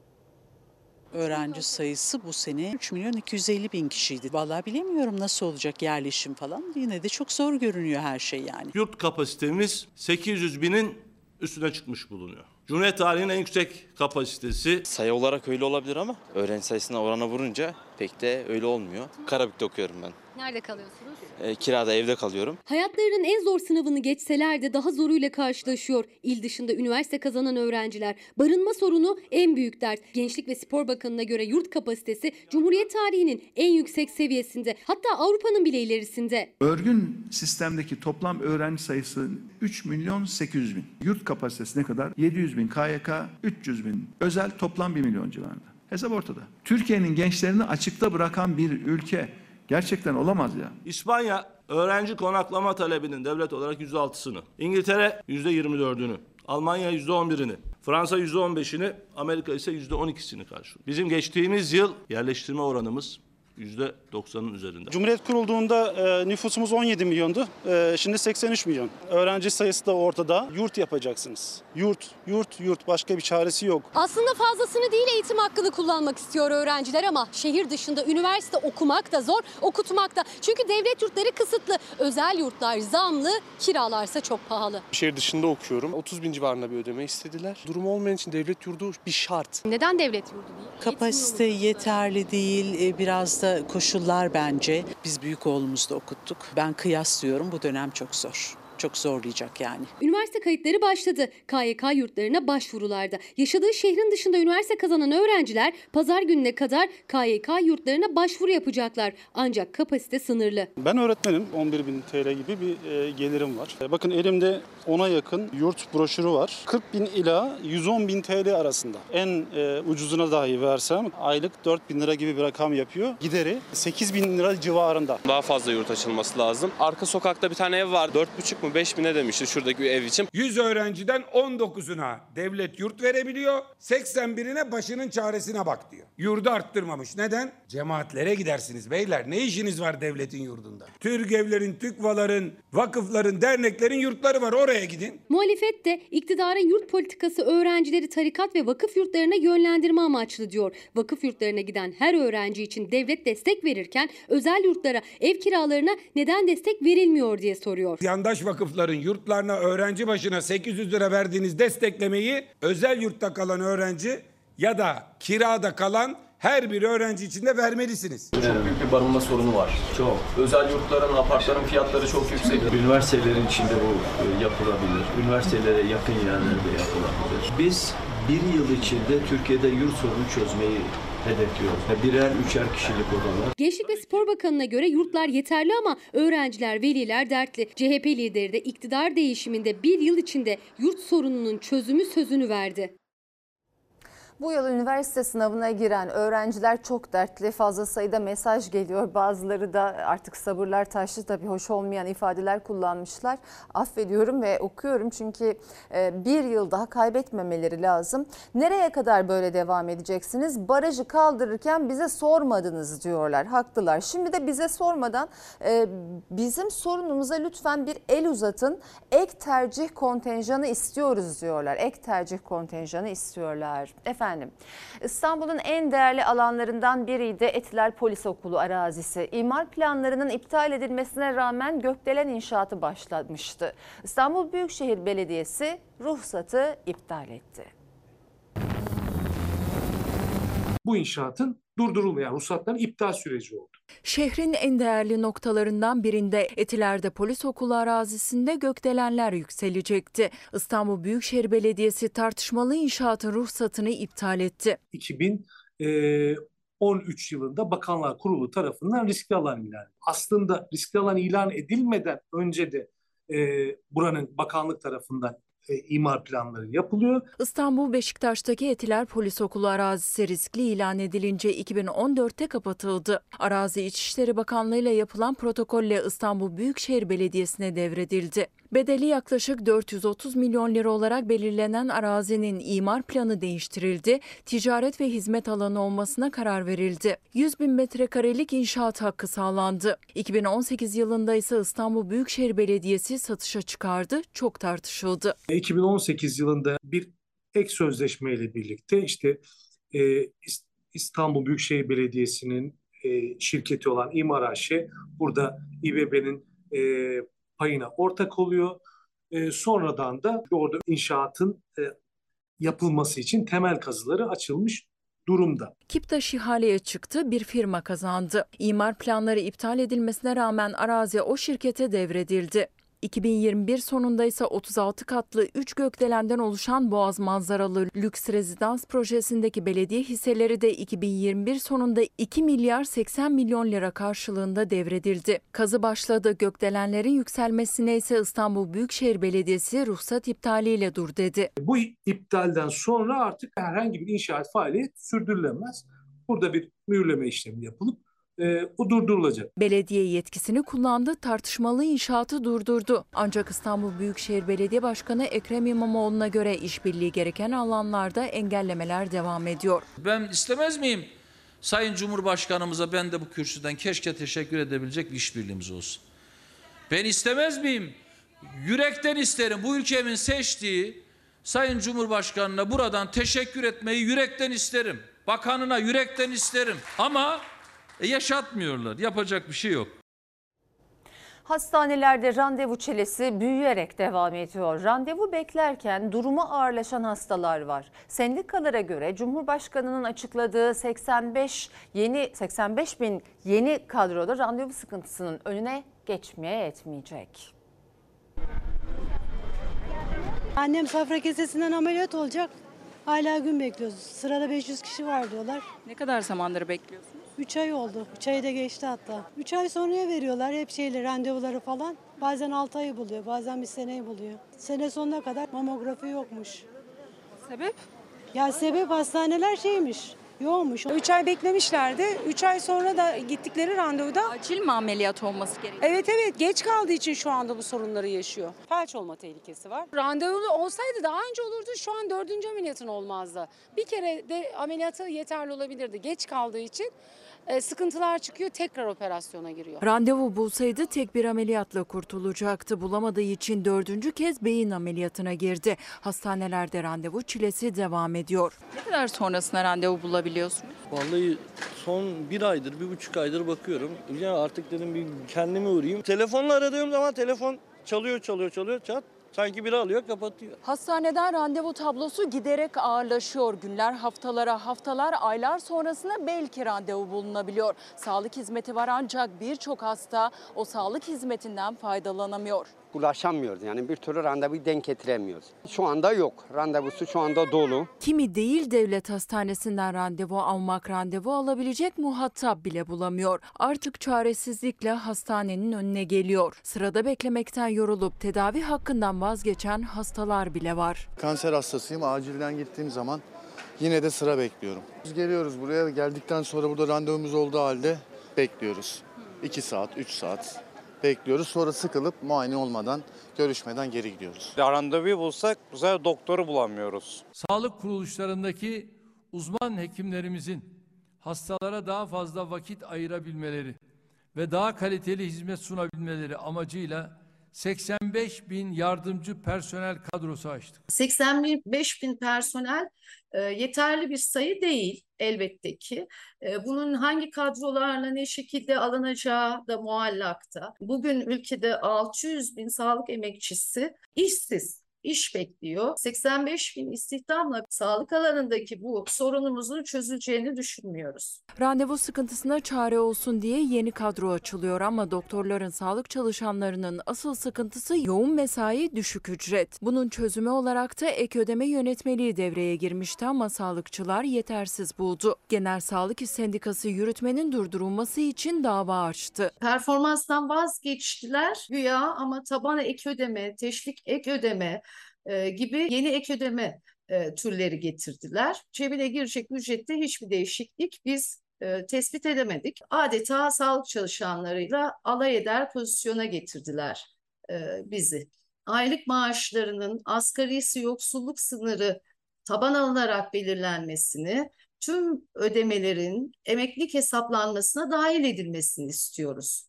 Öğrenci sayısı bu sene 3 milyon 250 bin kişiydi. Vallahi bilemiyorum nasıl olacak yerleşim falan. Yine de çok zor görünüyor her şey yani. Yurt kapasitemiz 800 binin üstüne çıkmış bulunuyor. Cumhuriyet tarihinin en yüksek kapasitesi. Sayı olarak öyle olabilir ama öğrenci sayısına orana vurunca pek de öyle olmuyor. Karabük'te okuyorum ben. Nerede kalıyorsunuz? E, kirada evde kalıyorum. Hayatlarının en zor sınavını geçseler de daha zoruyla karşılaşıyor. İl dışında üniversite kazanan öğrenciler. Barınma sorunu en büyük dert. Gençlik ve Spor Bakanı'na göre yurt kapasitesi Cumhuriyet tarihinin en yüksek seviyesinde. Hatta Avrupa'nın bile ilerisinde. Örgün sistemdeki toplam öğrenci sayısı 3 milyon 800 bin. Yurt kapasitesi ne kadar? 700 bin KYK, 300 bin. Özel toplam 1 milyon civarında. Hesap ortada. Türkiye'nin gençlerini açıkta bırakan bir ülke gerçekten olamaz ya. İspanya öğrenci konaklama talebinin devlet olarak %6'sını. İngiltere %24'ünü. Almanya %11'ini. Fransa %15'ini. Amerika ise %12'sini karşılıyor. Bizim geçtiğimiz yıl yerleştirme oranımız %90'ın üzerinde. Cumhuriyet kurulduğunda e, nüfusumuz 17 milyondu. E, şimdi 83 milyon. Öğrenci sayısı da ortada. Yurt yapacaksınız. Yurt, yurt, yurt. Başka bir çaresi yok. Aslında fazlasını değil eğitim hakkını kullanmak istiyor öğrenciler ama şehir dışında üniversite okumak da zor, okutmak da. Çünkü devlet yurtları kısıtlı. Özel yurtlar zamlı, kiralarsa çok pahalı. Şehir dışında okuyorum. 30 bin civarında bir ödeme istediler. Durum olmayan için devlet yurdu bir şart. Neden devlet yurdu değil? Kapasite yeterli değil. e, Biraz da koşullar bence. Biz büyük oğlumuzda okuttuk. Ben kıyaslıyorum. Bu dönem çok zor. Çok zorlayacak yani. Üniversite kayıtları başladı. KYK yurtlarına başvurularda. Yaşadığı şehrin dışında üniversite kazanan öğrenciler pazar gününe kadar KYK yurtlarına başvuru yapacaklar. Ancak kapasite sınırlı. Ben öğretmenim. 11 bin TL gibi bir e, gelirim var. E, bakın elimde 10'a yakın yurt broşürü var. 40 bin ila 110 bin TL arasında. En e, ucuzuna dahi versem aylık 4 bin lira gibi bir rakam yapıyor. Gideri 8 bin lira civarında. Daha fazla yurt açılması lazım. Arka sokakta bir tane ev var. 4,5 mu 5 bine demişti şuradaki ev için. 100 öğrenciden 19'una devlet yurt verebiliyor. 81'ine başının çaresine bak diyor. Yurdu arttırmamış. Neden? Cemaatlere gidersiniz beyler. Ne işiniz var devletin yurdunda? TÜRGEV'lerin, TÜKVA'ların, vakıfların, derneklerin yurtları var. Oraya gidin. Muhalefet de iktidarın yurt politikası öğrencileri tarikat ve vakıf yurtlarına yönlendirme amaçlı diyor. Vakıf yurtlarına giden her öğrenci için devlet destek verirken özel yurtlara, ev kiralarına neden destek verilmiyor diye soruyor. Yandaş vakıfların yurtlarına öğrenci başına 800 lira verdiğiniz desteklemeyi özel yurtta kalan öğrenci ya da kirada kalan her bir öğrenci için de vermelisiniz. Çok büyük bir barınma sorunu var. Çok. Özel yurtların, apartların fiyatları çok yüksek. Üniversitelerin içinde bu e, yapılabilir. Üniversitelere yakın yerlerde yapılabilir. Biz bir yıl içinde Türkiye'de yurt sorunu çözmeyi hedefliyoruz. Birer, üçer kişilik odalar. Gençlik ve Spor Bakanı'na göre yurtlar yeterli ama öğrenciler, veliler dertli. CHP lideri de iktidar değişiminde bir yıl içinde yurt sorununun çözümü sözünü verdi. Bu yıl üniversite sınavına giren öğrenciler çok dertli. Fazla sayıda mesaj geliyor. Bazıları da artık sabırlar taştı tabii hoş olmayan ifadeler kullanmışlar. Affediyorum ve okuyorum çünkü e, bir yıl daha kaybetmemeleri lazım. Nereye kadar böyle devam edeceksiniz? Barajı kaldırırken bize sormadınız diyorlar. Haklılar. Şimdi de bize sormadan e, bizim sorunumuza lütfen bir el uzatın. Ek tercih kontenjanı istiyoruz diyorlar. Ek tercih kontenjanı istiyorlar. Efendim İstanbul'un en değerli alanlarından biriydi Etiler Polis Okulu arazisi. İmar planlarının iptal edilmesine rağmen gökdelen inşaatı başlamıştı. İstanbul Büyükşehir Belediyesi ruhsatı iptal etti. Bu inşaatın durdurulmayan ruhsatların iptal süreci oldu. Şehrin en değerli noktalarından birinde Etiler'de polis okulu arazisinde gökdelenler yükselecekti. İstanbul Büyükşehir Belediyesi tartışmalı inşaatın ruhsatını iptal etti. 2013 yılında Bakanlar Kurulu tarafından riskli alan ilan edildi. Aslında riskli alan ilan edilmeden önce de e, buranın bakanlık tarafından e, imar planları yapılıyor. İstanbul Beşiktaş'taki Etiler Polis Okulu arazisi riskli ilan edilince 2014'te kapatıldı. Arazi İçişleri Bakanlığı ile yapılan protokolle İstanbul Büyükşehir Belediyesi'ne devredildi. Bedeli yaklaşık 430 milyon lira olarak belirlenen arazinin imar planı değiştirildi, ticaret ve hizmet alanı olmasına karar verildi. 100 bin metrekarelik inşaat hakkı sağlandı. 2018 yılında ise İstanbul Büyükşehir Belediyesi satışa çıkardı, çok tartışıldı. 2018 yılında bir ek sözleşme ile birlikte işte e, İstanbul Büyükşehir Belediyesi'nin e, şirketi olan İmar AŞ burada İBB'nin e, payına ortak oluyor. E, sonradan da orada inşaatın e, yapılması için temel kazıları açılmış durumda. Kiptaş ihaleye çıktı, bir firma kazandı. İmar planları iptal edilmesine rağmen arazi o şirkete devredildi. 2021 sonunda ise 36 katlı 3 gökdelenden oluşan Boğaz manzaralı lüks rezidans projesindeki belediye hisseleri de 2021 sonunda 2 milyar 80 milyon lira karşılığında devredildi. Kazı başladı. Gökdelenlerin yükselmesine ise İstanbul Büyükşehir Belediyesi ruhsat iptaliyle dur dedi. Bu iptalden sonra artık herhangi bir inşaat faaliyet sürdürülemez. Burada bir mühürleme işlemi yapılıp e, o durdurulacak. Belediye yetkisini kullandı, tartışmalı inşaatı durdurdu. Ancak İstanbul Büyükşehir Belediye Başkanı Ekrem İmamoğlu'na göre işbirliği gereken alanlarda engellemeler devam ediyor. Ben istemez miyim? Sayın Cumhurbaşkanımıza ben de bu kürsüden keşke teşekkür edebilecek bir işbirliğimiz olsun. Ben istemez miyim? Yürekten isterim bu ülkemin seçtiği Sayın Cumhurbaşkanına buradan teşekkür etmeyi yürekten isterim. Bakanına yürekten isterim. Ama e yaşatmıyorlar. Yapacak bir şey yok. Hastanelerde randevu çilesi büyüyerek devam ediyor. Randevu beklerken durumu ağırlaşan hastalar var. Sendikalara göre Cumhurbaşkanı'nın açıkladığı 85 yeni 85 bin yeni kadroda randevu sıkıntısının önüne geçmeye etmeyecek. Annem safra kesesinden ameliyat olacak. Hala gün bekliyoruz. Sırada 500 kişi var diyorlar. Ne kadar zamandır bekliyorsunuz? 3 ay oldu. 3 ay da geçti hatta. 3 ay sonraya veriyorlar hep şeyle randevuları falan. Bazen 6 ayı buluyor, bazen bir seneyi buluyor. Sene sonuna kadar mamografi yokmuş. Sebep? Ya sebep hastaneler şeymiş. Yoğunmuş. 3 ay beklemişlerdi. 3 ay sonra da gittikleri randevuda... Acil mi ameliyat olması gerekiyor? Evet evet geç kaldığı için şu anda bu sorunları yaşıyor. Felç olma tehlikesi var. Randevulu olsaydı daha önce olurdu. Şu an dördüncü ameliyatın olmazdı. Bir kere de ameliyatı yeterli olabilirdi. Geç kaldığı için sıkıntılar çıkıyor tekrar operasyona giriyor. Randevu bulsaydı tek bir ameliyatla kurtulacaktı. Bulamadığı için dördüncü kez beyin ameliyatına girdi. Hastanelerde randevu çilesi devam ediyor. Ne kadar sonrasında randevu bulabiliyorsunuz? Vallahi son bir aydır, bir buçuk aydır bakıyorum. Ya artık dedim bir kendime uğrayayım. Telefonla aradığım zaman telefon çalıyor, çalıyor, çalıyor, çat. Sanki biri alıyor, kapatıyor. Hastaneden randevu tablosu giderek ağırlaşıyor. Günler haftalara, haftalar aylar sonrasında belki randevu bulunabiliyor. Sağlık hizmeti var ancak birçok hasta o sağlık hizmetinden faydalanamıyor. Ulaşamıyoruz yani bir türlü randevu denk getiremiyoruz. Şu anda yok. Randevusu şu anda dolu. Kimi değil devlet hastanesinden randevu almak, randevu alabilecek muhatap bile bulamıyor. Artık çaresizlikle hastanenin önüne geliyor. Sırada beklemekten yorulup tedavi hakkından vazgeçen hastalar bile var. Kanser hastasıyım. Acilden gittiğim zaman Yine de sıra bekliyorum. Biz geliyoruz buraya. Geldikten sonra burada randevumuz olduğu halde bekliyoruz. 2 saat, 3 saat bekliyoruz. Sonra sıkılıp muayene olmadan, görüşmeden geri gidiyoruz. Randevu bulsak bu sefer doktoru bulamıyoruz. Sağlık kuruluşlarındaki uzman hekimlerimizin hastalara daha fazla vakit ayırabilmeleri ve daha kaliteli hizmet sunabilmeleri amacıyla 85 bin yardımcı personel kadrosu açtık. 85 bin personel e, yeterli bir sayı değil elbette ki. E, bunun hangi kadrolarla ne şekilde alınacağı da muallakta. Bugün ülkede 600 bin sağlık emekçisi işsiz iş bekliyor. 85 bin istihdamla sağlık alanındaki bu sorunumuzun çözüleceğini düşünmüyoruz. Randevu sıkıntısına çare olsun diye yeni kadro açılıyor ama doktorların, sağlık çalışanlarının asıl sıkıntısı yoğun mesai, düşük ücret. Bunun çözümü olarak da ek ödeme yönetmeliği devreye girmişti ama sağlıkçılar yetersiz buldu. Genel Sağlık İş Sendikası yürütmenin durdurulması için dava açtı. Performanstan vazgeçtiler güya ama taban ek ödeme, teşvik ek ödeme e, gibi yeni ek ödeme e, türleri getirdiler. Cebine girecek ücrette hiçbir değişiklik biz e, tespit edemedik. Adeta sağlık çalışanlarıyla alay eder pozisyona getirdiler bizi. Aylık maaşlarının asgarisi yoksulluk sınırı taban alınarak belirlenmesini, tüm ödemelerin emeklilik hesaplanmasına dahil edilmesini istiyoruz.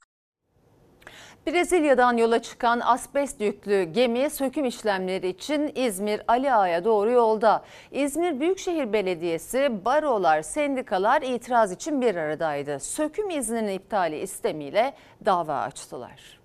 Brezilya'dan yola çıkan asbest yüklü gemi söküm işlemleri için İzmir Ali Ağa'ya doğru yolda. İzmir Büyükşehir Belediyesi, barolar, sendikalar itiraz için bir aradaydı. Söküm izninin iptali istemiyle dava açtılar.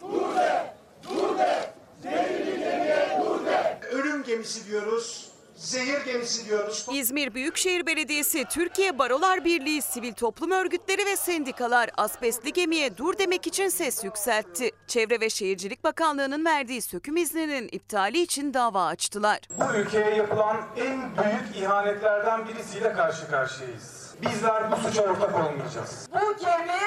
Dur de, dur de, zehirli gemiye dur de. Ölüm gemisi diyoruz zehir gemisi diyoruz. İzmir Büyükşehir Belediyesi, Türkiye Barolar Birliği, sivil toplum örgütleri ve sendikalar asbestli gemiye dur demek için ses yükseltti. Çevre ve Şehircilik Bakanlığı'nın verdiği söküm izninin iptali için dava açtılar. Bu ülkeye yapılan en büyük ihanetlerden birisiyle karşı karşıyayız. Bizler bu suça ortak olmayacağız. Bu gemi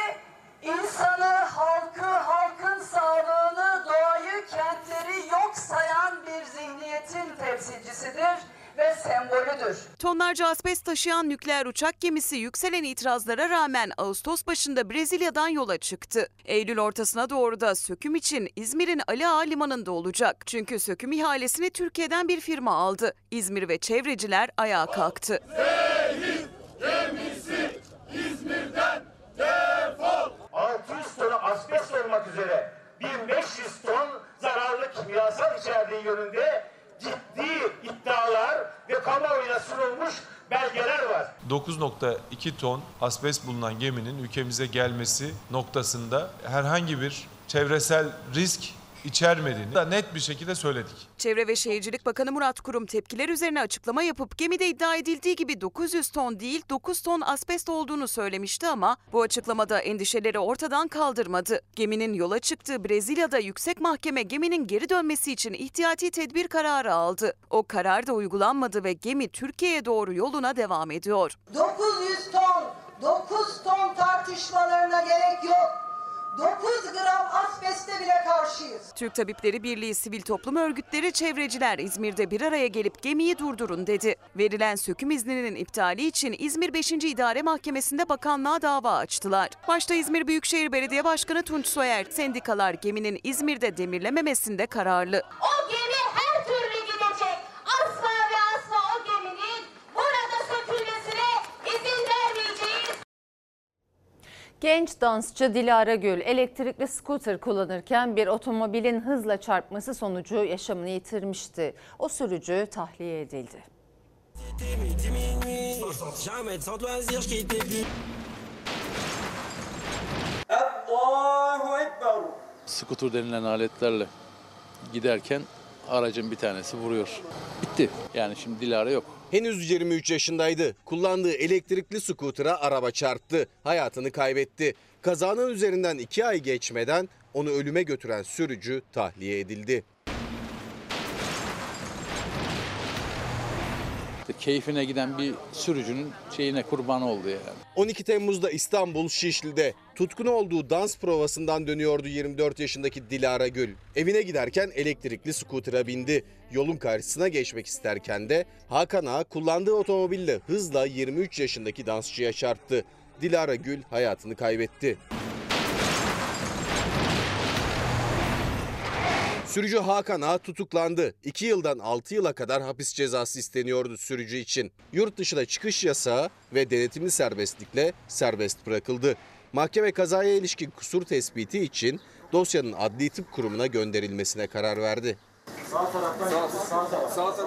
insanı, halkı, halkın sağlığını, doğayı, kentleri yok sayan bir zihniyetin temsilcisidir ve sembolüdür. Tonlarca asbest taşıyan nükleer uçak gemisi yükselen itirazlara rağmen Ağustos başında Brezilya'dan yola çıktı. Eylül ortasına doğru da söküm için İzmir'in Ali Ağa Limanı'nda olacak. Çünkü söküm ihalesini Türkiye'den bir firma aldı. İzmir ve çevreciler ayağa kalktı. Zehir gemisi İzmir'den defol. 600 ton asbest olmak üzere 1500 ton zararlı kimyasal içerdiği yönünde ciddi iddialar ve kamuoyuna sunulmuş belgeler var. 9.2 ton asbest bulunan geminin ülkemize gelmesi noktasında herhangi bir çevresel risk içermediğini da net bir şekilde söyledik. Çevre ve Şehircilik Bakanı Murat Kurum tepkiler üzerine açıklama yapıp gemide iddia edildiği gibi 900 ton değil 9 ton asbest olduğunu söylemişti ama bu açıklamada endişeleri ortadan kaldırmadı. Geminin yola çıktığı Brezilya'da yüksek mahkeme geminin geri dönmesi için ihtiyati tedbir kararı aldı. O karar da uygulanmadı ve gemi Türkiye'ye doğru yoluna devam ediyor. 900 ton, 9 ton tartışmalarına gerek yok. 9 gram asbeste bile karşıyız. Türk Tabipleri Birliği sivil toplum örgütleri çevreciler İzmir'de bir araya gelip gemiyi durdurun dedi. Verilen söküm izninin iptali için İzmir 5. İdare Mahkemesi'nde bakanlığa dava açtılar. Başta İzmir Büyükşehir Belediye Başkanı Tunç Soyer, sendikalar geminin İzmir'de demirlememesinde kararlı. O gemi her türlü gidecek. Asla ve asla o geminin burada sökülmesine izin vermeyeceğiz. Genç dansçı Dilara Gül elektrikli scooter kullanırken bir otomobilin hızla çarpması sonucu yaşamını yitirmişti. O sürücü tahliye edildi. Skuter denilen aletlerle giderken aracın bir tanesi vuruyor. Bitti. Yani şimdi Dilara yok. Henüz 23 yaşındaydı. Kullandığı elektrikli skutura araba çarptı. Hayatını kaybetti. Kazanın üzerinden 2 ay geçmeden onu ölüme götüren sürücü tahliye edildi. Keyfine giden bir sürücünün şeyine kurban oldu yani. 12 Temmuz'da İstanbul Şişli'de tutkun olduğu dans provasından dönüyordu 24 yaşındaki Dilara Gül. Evine giderken elektrikli skutura bindi. Yolun karşısına geçmek isterken de Hakan Ağa kullandığı otomobille hızla 23 yaşındaki dansçıya çarptı. Dilara Gül hayatını kaybetti. Sürücü Hakan Ağa tutuklandı. 2 yıldan 6 yıla kadar hapis cezası isteniyordu sürücü için. Yurt dışına çıkış yasağı ve denetimli serbestlikle serbest bırakıldı. Mahkeme kazaya ilişkin kusur tespiti için dosyanın adli tıp kurumuna gönderilmesine karar verdi.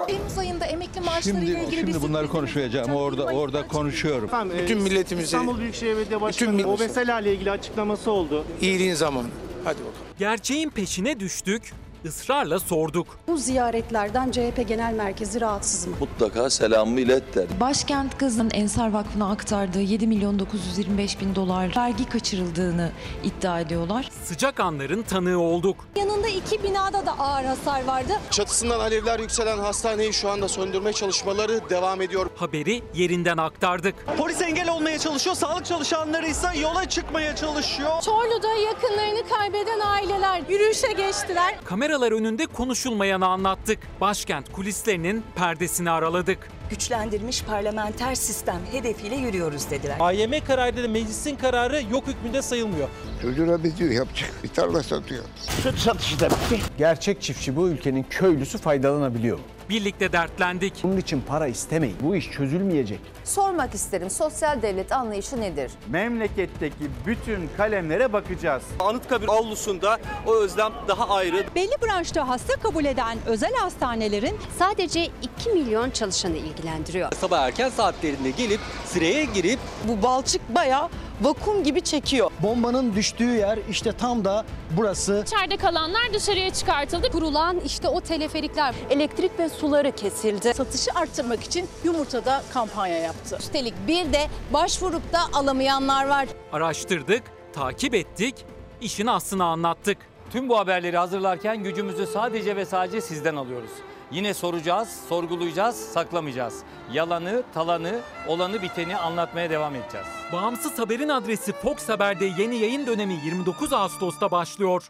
Temmuz ayında emekli maaşları ile ilgili Şimdi bunları konuşmayacağım. Orada orada konuşuyorum. Bütün milletimizi, İstanbul Büyükşehir Belediye Başkanı o meseleyle ilgili açıklaması oldu. İyiliğin zamanı. Hadi bakalım. Gerçeğin peşine düştük, ısrarla sorduk. Bu ziyaretlerden CHP Genel Merkezi rahatsız mı? Mutlaka selamımı ilet der. Başkent Kızı'nın Ensar Vakfı'na aktardığı 7 milyon 925 bin dolar vergi kaçırıldığını iddia ediyorlar. Sıcak anların tanığı olduk. Yanında iki binada da ağır hasar vardı. Çatısından alevler yükselen hastaneyi şu anda söndürme çalışmaları devam ediyor. Haberi yerinden aktardık. Polis engel olmaya çalışıyor, sağlık çalışanları ise yola çıkmaya çalışıyor. Çorlu'da yakınlarını kaybeden aileler yürüyüşe geçtiler. Kameralar önünde konuşulmayanı anlattık. Başkent kulislerinin perdesini araladık. Güçlendirilmiş parlamenter sistem hedefiyle yürüyoruz dediler. AYM kararıyla da meclisin kararı yok hükmünde sayılmıyor. Çocuğuna bir diyor yapacak bir tarla satıyor. Süt satışı da bitti. Gerçek çiftçi bu ülkenin köylüsü faydalanabiliyor. Birlikte dertlendik. Bunun için para istemeyin. Bu iş çözülmeyecek. Sormak isterim sosyal devlet anlayışı nedir? Memleketteki bütün kalemlere bakacağız. Anıtkabir avlusunda o özlem daha ayrı. Belli branşta hasta kabul eden özel hastanelerin Sadece 2 milyon çalışanı ilgilendiriyor. Sabah erken saatlerinde gelip sıraya girip Bu balçık bayağı vakum gibi çekiyor. Bombanın düştüğü yer işte tam da burası. İçeride kalanlar dışarıya çıkartıldı. Kurulan işte o teleferikler. Elektrik ve suları kesildi. Satışı arttırmak için yumurtada kampanya yaptı. Üstelik bir de başvurup da alamayanlar var. Araştırdık, takip ettik, işin aslını anlattık. Tüm bu haberleri hazırlarken gücümüzü sadece ve sadece sizden alıyoruz. Yine soracağız, sorgulayacağız, saklamayacağız. Yalanı, talanı, olanı biteni anlatmaya devam edeceğiz. Bağımsız haberin adresi Fox Haber'de yeni yayın dönemi 29 Ağustos'ta başlıyor.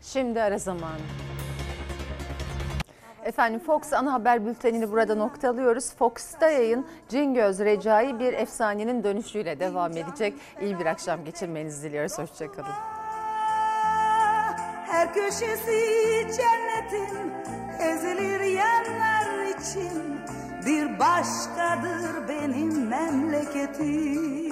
Şimdi ara zamanı. Efendim Fox ana haber bültenini burada noktalıyoruz. Fox'ta yayın Cingöz Recai bir efsanenin dönüşüyle devam edecek. İyi bir akşam geçirmenizi diliyoruz. Hoşçakalın. Her köşesi cennetin ezilir yerler için Bir başkadır benim memleketim